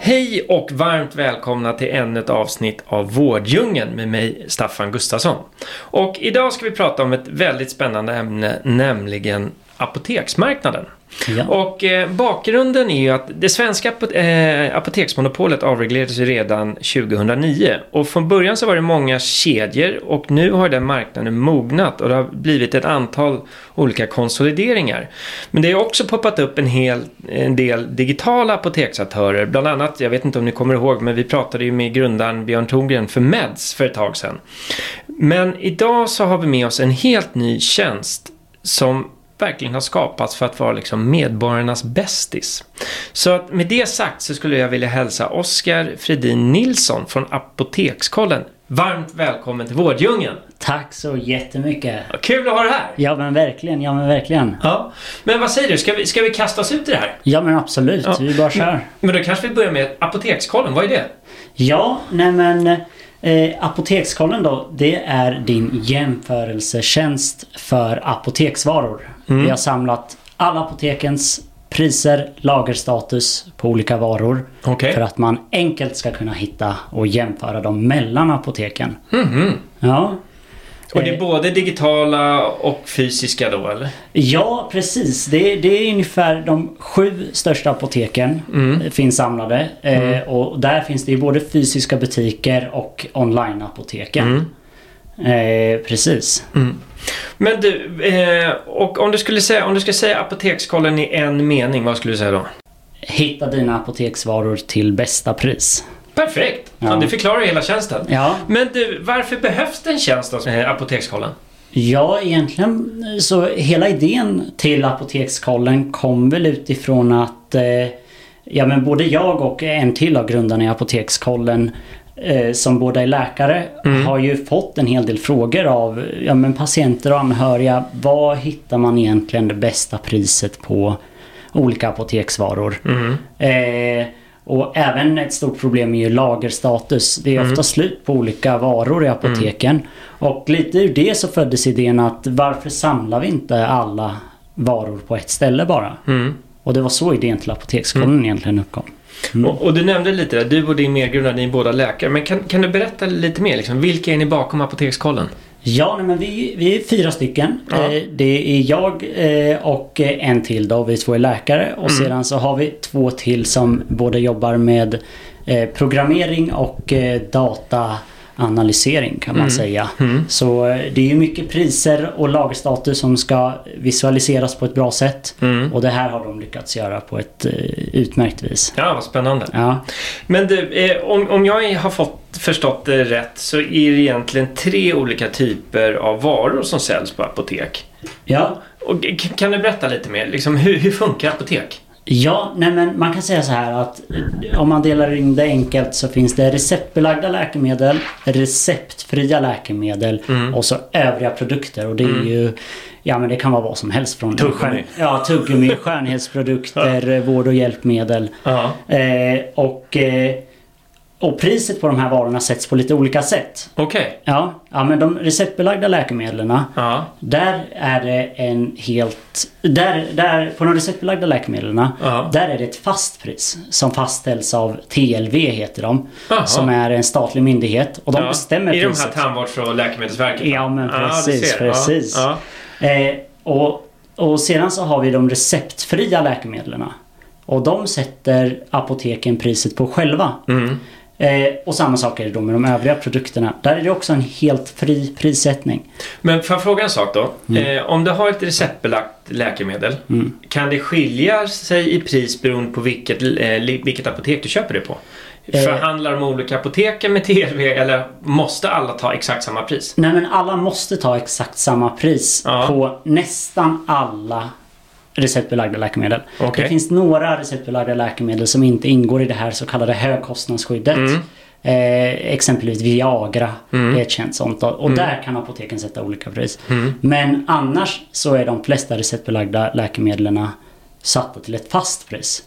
Hej och varmt välkomna till ännu ett avsnitt av Vårddjungeln med mig Staffan Gustafsson. Och idag ska vi prata om ett väldigt spännande ämne, nämligen apoteksmarknaden. Ja. Och eh, bakgrunden är ju att det svenska eh, apoteksmonopolet avreglerades redan 2009. Och från början så var det många kedjor och nu har den marknaden mognat och det har blivit ett antal olika konsolideringar. Men det har också poppat upp en, hel, en del digitala apoteksaktörer. Bland annat, jag vet inte om ni kommer ihåg, men vi pratade ju med grundaren Björn Thorngren för Meds för ett tag sedan. Men idag så har vi med oss en helt ny tjänst som verkligen har skapats för att vara liksom medborgarnas bästis. Så att med det sagt så skulle jag vilja hälsa Oskar Fredin Nilsson från Apotekskollen varmt välkommen till Vårddjungeln. Tack så jättemycket. Kul att ha dig här. Ja men verkligen, ja men verkligen. Ja. Men vad säger du, ska vi, ska vi kasta oss ut i det här? Ja men absolut, ja. vi bara kör. Men då kanske vi börjar med Apotekskollen, vad är det? Ja, nej men Eh, Apotekskollen då, det är din jämförelsetjänst för apoteksvaror. Mm. Vi har samlat alla apotekens priser, lagerstatus på olika varor. Okay. För att man enkelt ska kunna hitta och jämföra dem mellan apoteken. Mm Ja. Och det är eh. både digitala och fysiska då eller? Ja precis. Det, det är ungefär de sju största apoteken mm. finns samlade. Eh, mm. och där finns det både fysiska butiker och online-apoteken. Mm. Eh, precis. Mm. Men du, eh, och om du skulle säga, om du skulle säga apotekskollen i en mening, vad skulle du säga då? Hitta dina apoteksvaror till bästa pris. Perfekt! Ja. Ja, det förklarar hela tjänsten. Ja. Men du, varför behövs det en tjänst hos Apotekskollen? Ja, egentligen så hela idén till Apotekskollen kom väl utifrån att eh, ja, men både jag och en till av grundarna i Apotekskollen som båda är läkare mm. har ju fått en hel del frågor av ja, men patienter och anhöriga. Var hittar man egentligen det bästa priset på olika apoteksvaror? Mm. Eh, och även ett stort problem är ju lagerstatus. Det är mm. ofta slut på olika varor i apoteken. Mm. Och lite ur det så föddes idén att varför samlar vi inte alla varor på ett ställe bara? Mm. Och det var så idén till Apotekskollen mm. egentligen uppkom. Mm. Och, och, du nämnde lite där, du och din medgrundare, ni är båda läkare. Men kan, kan du berätta lite mer? Liksom, vilka är ni bakom Apotekskollen? Ja, nej, men vi, vi är fyra stycken. Ja. Eh, det är jag eh, och en till då. Vi två är läkare. Och mm. sedan så har vi två till som både jobbar med eh, programmering och data analysering kan man mm. säga. Mm. Så det är ju mycket priser och lagerstatus som ska visualiseras på ett bra sätt. Mm. Och det här har de lyckats göra på ett utmärkt vis. Ja, vad spännande. Ja. Men du, om, om jag har fått förstått det rätt så är det egentligen tre olika typer av varor som säljs på apotek. Ja. Och kan du berätta lite mer? Liksom, hur, hur funkar apotek? Ja, nej men man kan säga så här att eh, om man delar in det enkelt så finns det receptbelagda läkemedel, receptfria läkemedel mm. och så övriga produkter. Och det är mm. ju Ja men det kan vara vad som helst från Tuggummi. Ja, tuggummi, skönhetsprodukter, vård och hjälpmedel. Uh -huh. eh, och eh, och priset på de här varorna sätts på lite olika sätt. Okej. Okay. Ja, ja, men de receptbelagda läkemedlen. Ja. Där är det en helt... Där, där, på de receptbelagda läkemedlen. Ja. Där är det ett fast pris. Som fastställs av TLV heter de. Aha. Som är en statlig myndighet. Och de bestämmer I priset. I de här Tandvårds och läkemedelsverket? Ja men precis. Precis. Eh, och, och sedan så har vi de receptfria läkemedlen. Och de sätter apoteken priset på själva. Mm. Eh, och samma sak är det då med de övriga produkterna. Där är det också en helt fri prissättning. Men får jag fråga en sak då? Mm. Eh, om du har ett receptbelagt läkemedel. Mm. Kan det skilja sig i pris beroende på vilket, eh, vilket apotek du köper det på? Eh. Förhandlar de olika apoteken med TLV eller måste alla ta exakt samma pris? Nej men alla måste ta exakt samma pris ja. på nästan alla receptbelagda läkemedel. Okay. Det finns några receptbelagda läkemedel som inte ingår i det här så kallade högkostnadsskyddet. Mm. Eh, exempelvis Viagra Mm. är ett känt sånt. Och och där kan apoteken sätta olika pris. Mm. Men annars så är de flesta receptbelagda läkemedlen satta till ett fast pris.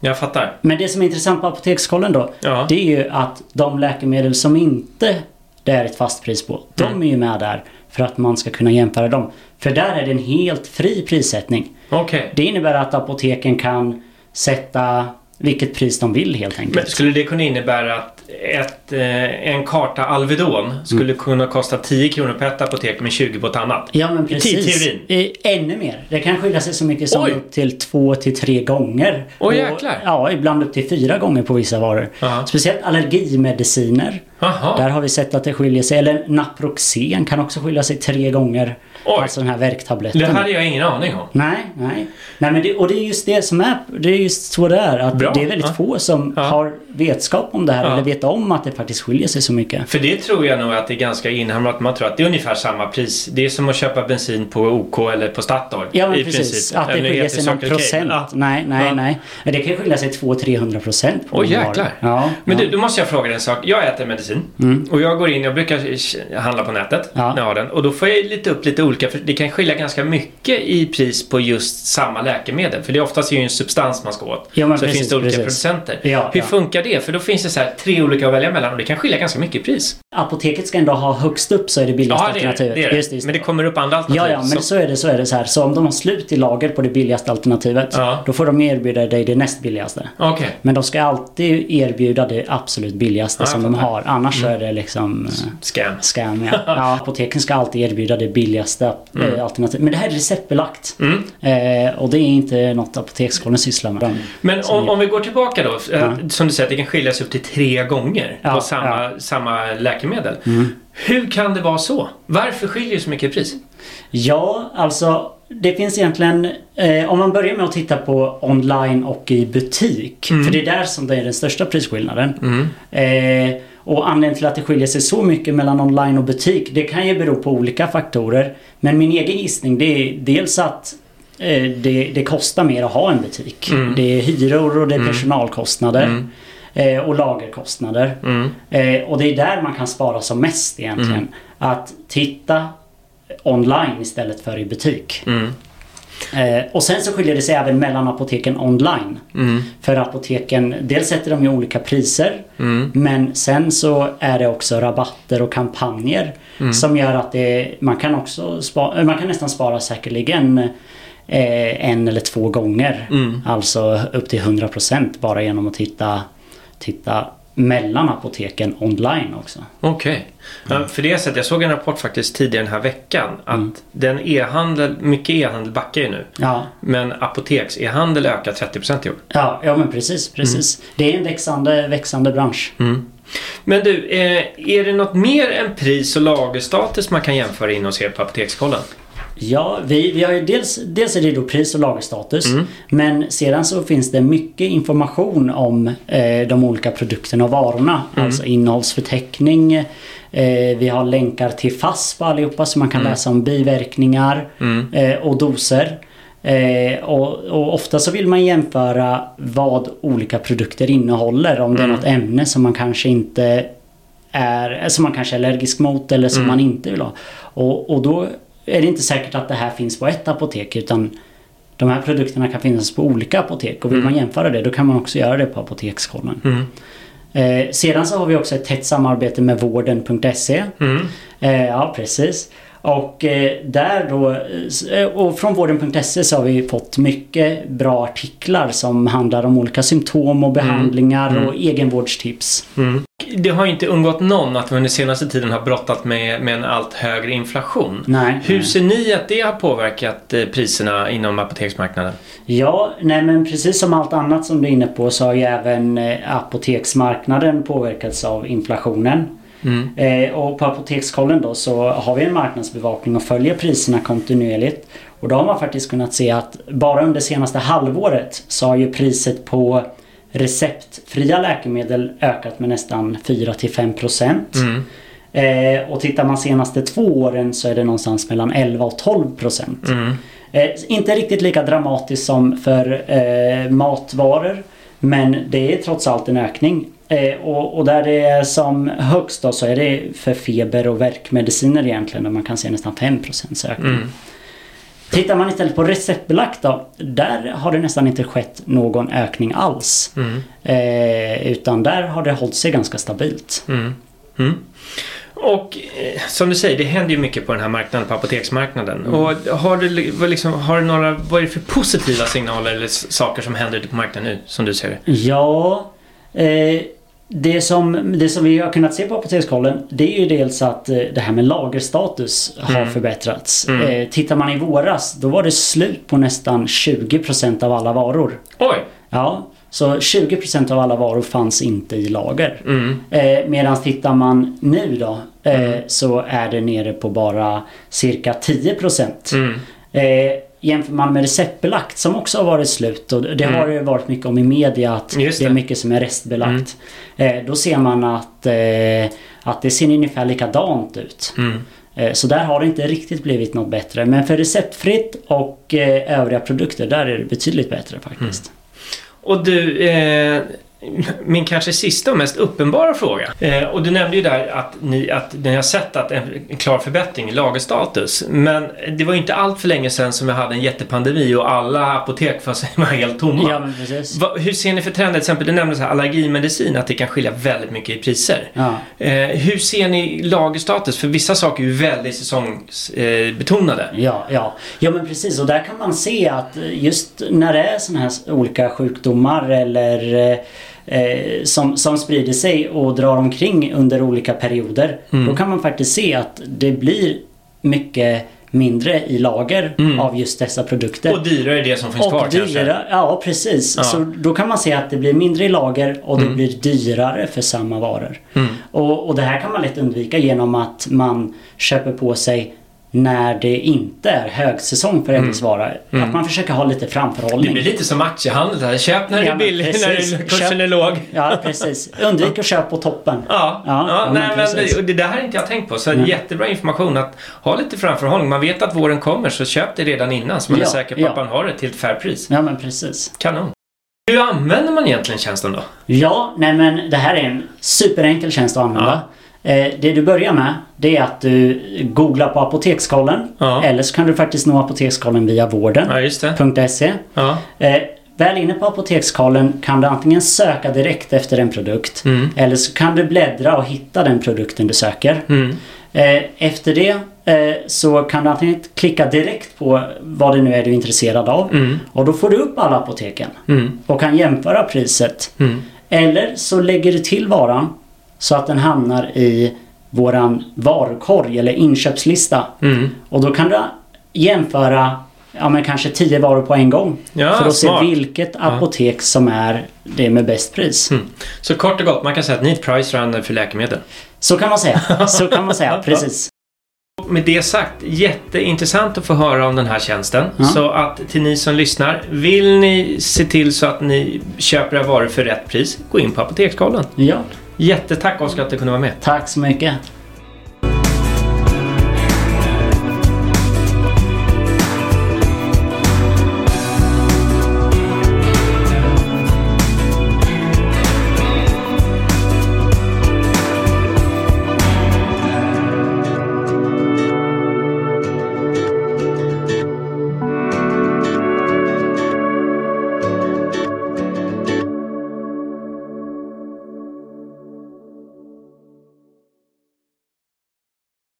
Jag fattar. Men det som är intressant på Apotekskollen då, Ja. det är ju att de läkemedel som inte det är ett fast pris på, de Mm. är ju med där för att man ska kunna jämföra dem. För där är det en helt fri prissättning. Okej. Det innebär att apoteken kan sätta vilket pris de vill helt Men enkelt. skulle det kunna innebära att ett, eh, en karta Alvedon skulle kunna kosta 10 kronor på ett apotek men 20 på ett annat? Ja men I precis. teorin. Eh, Ännu mer. Det kan skilja sig så mycket som Oj. upp till två till tre gånger. Oj, Och- jäklar. Ja, ibland upp till fyra gånger på vissa varor. Aha. Speciellt allergimediciner. Jaha. Där har vi sett att det skiljer sig. Eller Naproxen kan också skilja sig tre gånger. Oj. Alltså den här värktabletten. Det hade jag ingen aning om. Nej, nej. nej men det, och det är just det som är, det är just så det är. Att Bra. det är väldigt Ja. få som Ja. har vetskap om det här Ja. eller vet om att det faktiskt skiljer sig så mycket. För det tror jag nog att det är ganska inhamrat. Man tror att det är ungefär samma pris. Det är som att köpa bensin på OK eller på Statoil. Ja men i precis. princip. Att det skiljer sig någon procent. Nej, nej, nej. Men det kan skilja sig 200-300 procent Åh jäklar. Ja, Men du, då måste jag fråga dig en sak. Jag äter medicin Mm. och jag går in, jag brukar handla på nätet Ja. när jag har den. Och då får jag lite upp lite olika, för det kan skilja ganska mycket i pris på just samma läkemedel. För det är oftast ju en substans man ska åt. Ja, så precis, finns det olika precis. producenter. Ja, Hur funkar det? För då finns det så här tre olika att välja mellan och det kan skilja ganska mycket i pris. Apoteket ska ändå ha högst upp så är det billigaste alternativet. det, det. Just, just. Men det kommer upp andra alternativ. Ja, ja, men så- så är det, så är det så här. Så om de har slut i lager på det billigaste alternativet, då får de erbjuda dig det näst billigaste. Okej. Men de ska alltid erbjuda det absolut billigaste som de har. Annars så är det liksom eh, Scam. scam. Ja. ja, apoteken ska alltid erbjuda det billigaste eh, alternativet. Men det här är receptbelagt. Mm. Eh, och det är inte något Apotekskollen sysslar med. Men om, om vi går tillbaka då. eh, Ja. Som du säger, det kan skilja sig upp till tre gånger på samma, samma läkemedel. Hur kan det vara så? Varför skiljer det så mycket i pris? Ja, alltså det finns egentligen, eh, om man börjar med att titta på online och i butik. Mm. För det är där som det är den största prisskillnaden. Mm. Eh, och anledningen till att det skiljer sig så mycket mellan online och butik, det kan ju bero på olika faktorer. Men min egen gissning det är dels att eh, det, det kostar mer att ha en butik. Mm. Det är hyror och det är personalkostnader. Mm. Eh, och lagerkostnader. Mm. Eh, och det är där man kan spara som mest egentligen. Mm. Att titta online istället för i butik. Eh, och sen så skiljer det sig även mellan apoteken online. Mm. För apoteken, dels sätter de ju olika priser. Mm. Men sen så är det också rabatter och kampanjer. Mm. Som gör att det, man kan också spara, man kan nästan spara säkerligen eh, en eller två gånger. Mm. Alltså upp till 100% bara genom att titta, titta mellan apoteken online också. Okej. Ja, för det sättet, jag såg en rapport faktiskt tidigare den här veckan att Mm. den e-handel, mycket e-handel backar ju nu. Ja, Men apoteks-e-handel ökar 30% i år. ja, ja men precis, precis. Det är en växande, växande bransch. Mm. Men du, eh, är det något mer än pris och lagerstatus man kan jämföra in hos er på Apotekskollen? Ja, vi, vi har ju dels, dels är det då pris och lagerstatus. Mm. Men sedan så finns det mycket information om eh, de olika produkterna och varorna. Mm. Alltså innehållsförteckning. Eh, vi har länkar till FASS på allihopa så man kan Mm. läsa om biverkningar Mm. eh, och doser. Eh, och, och ofta så vill man jämföra vad olika produkter innehåller. Om det är Mm. något ämne som man kanske inte är, som man kanske är allergisk mot eller som Mm. man inte vill ha. Och, och då är det inte säkert att det här finns på ett apotek utan de här produkterna kan finnas på olika apotek och vill Mm. man jämföra det då kan man också göra det på Apotekskollen. Mm. Eh, sedan så har vi också ett tätt samarbete med vården.se. Mm. Eh, ja, precis. Och eh, där då, eh, och från vården.se så har vi fått mycket bra artiklar som handlar om olika symptom och behandlingar Mm. och egenvårdstips. Mm. Det har inte undgått någon att vi under senaste tiden har brottat med, med en allt högre inflation. Nej. Hur ser ni att det har påverkat eh, priserna inom apoteksmarknaden? Ja, nej men precis som allt annat som du är inne på så har ju även apoteksmarknaden påverkats av inflationen. Mm. Eh, och på Apotekskollen då så har vi en marknadsbevakning och följer priserna kontinuerligt. Och då har man faktiskt kunnat se att bara under senaste halvåret så har ju priset på receptfria läkemedel ökat med nästan 4-5%. Mm. Eh, och tittar man senaste två åren så är det någonstans mellan 11 och 12%. Mm. Eh, inte riktigt lika dramatiskt som för eh, matvaror. Men det är trots allt en ökning. Eh, och, och, där det är som högst då så är det för feber och värkmediciner egentligen där man kan se nästan 5% ökning. Mm. Tittar man istället på receptbelagt då, där har det nästan inte skett någon ökning alls. Mm. Eh, utan där har det hållit sig ganska stabilt. Mm. Mm. Och eh, som du säger, det händer ju mycket på den här marknaden, på apoteksmarknaden. Mm. Och har du, vad, liksom, har du några, vad är det för positiva signaler eller saker som händer ute på marknaden nu, som du ser det? Ja, eh, det som, det som vi har kunnat se på Apotekskollen det är ju dels att eh, det här med lagerstatus har mm. förbättrats. Mm. Eh, tittar man i våras då var det slut på nästan 20% av alla varor. Oj! Ja, så 20% av alla varor fanns inte i lager. Mm. Eh, Medan tittar man nu då eh, mm. så är det nere på bara cirka 10%. Mm. Jämför man med receptbelagt som också har varit slut och det mm. har det varit mycket om i media att det. det. är mycket som är restbelagt. Mm. Eh, då ser man att, eh, att det ser ungefär likadant ut. Mm. Eh, så där har det inte riktigt blivit något bättre. Men för receptfritt och eh, övriga produkter där är det betydligt bättre faktiskt. Mm. Och du, eh, min kanske sista och mest uppenbara fråga. Eh, och du nämnde ju där att ni, att ni har sett att en, klar förbättring i lagerstatus. Men det var ju inte allt för länge sedan som vi hade en jättepandemi och alla apotek var helt tomma. Ja, precis. Va, hur ser ni för trender? Till exempel, du nämnde så här, allergimedicin, att det kan skilja väldigt mycket i priser. Ja. Eh, hur ser ni lagerstatus? För vissa saker är ju väldigt säsongsbetonade. Eh, ja, ja. ja, men precis. Och där kan man se att just när det är sådana här olika sjukdomar eller eh, som, som sprider sig och drar omkring under olika perioder. Mm. Då kan man faktiskt se att det blir mycket mindre i lager mm. av just dessa produkter. Och dyrare det som finns och kvar dyra, kanske? Ja, precis. Ja. Så då kan man se att det blir mindre i lager och det mm. blir dyrare för samma varor. Mm. Och, och det här kan man lätt undvika genom att man köper på sig när det inte är högsäsong för en viss vara. Mm. Att man försöker ha lite framförhållning. Det blir lite som aktiehandel här. Köp när det är billigt, när kursen köp, är låg. Ja, precis. Undvik att köpa på toppen. Ja, ja, ja nej, men det, det där har inte jag tänkt på. Så mm. jättebra information att ha lite framförhållning. Man vet att våren kommer så köp det redan innan så man ja, är säker på ja. att man har det till ett fair pris. Ja, men precis. Kanon. Hur använder man egentligen tjänsten då? Ja, nej men det här är en superenkel tjänst att använda. Ja. Eh, det du börjar med det är att du googlar på Apotekskollen. Ja. Eller så kan du faktiskt nå Apotekskollen via vården.se. Ja, eh, väl inne på Apotekskollen kan du antingen söka direkt efter en produkt. Mm. Eller så kan du bläddra och hitta den produkten du söker. Mm. Eh, efter det så kan du antingen klicka direkt på vad det nu är du är intresserad av. Mm. Och då får du upp alla apoteken. Mm. Och kan jämföra priset. Mm. Eller så lägger du till varan så att den hamnar i våran varukorg eller inköpslista. Mm. Och då kan du jämföra ja, men kanske 10 varor på en gång. Ja, för att smart. se vilket apotek ja. som är det med bäst pris. Mm. Så kort och gott, man kan säga att ni är ett price runner för läkemedel. Så kan man säga. Så kan man säga, precis. Med det sagt, jätteintressant att få höra om den här tjänsten. Ja. Så att till ni som lyssnar, vill ni se till så att ni köper era varor för rätt pris, gå in på Apotekskollen. Ja. Jättetack Oskar att du kunde vara med. Tack så mycket.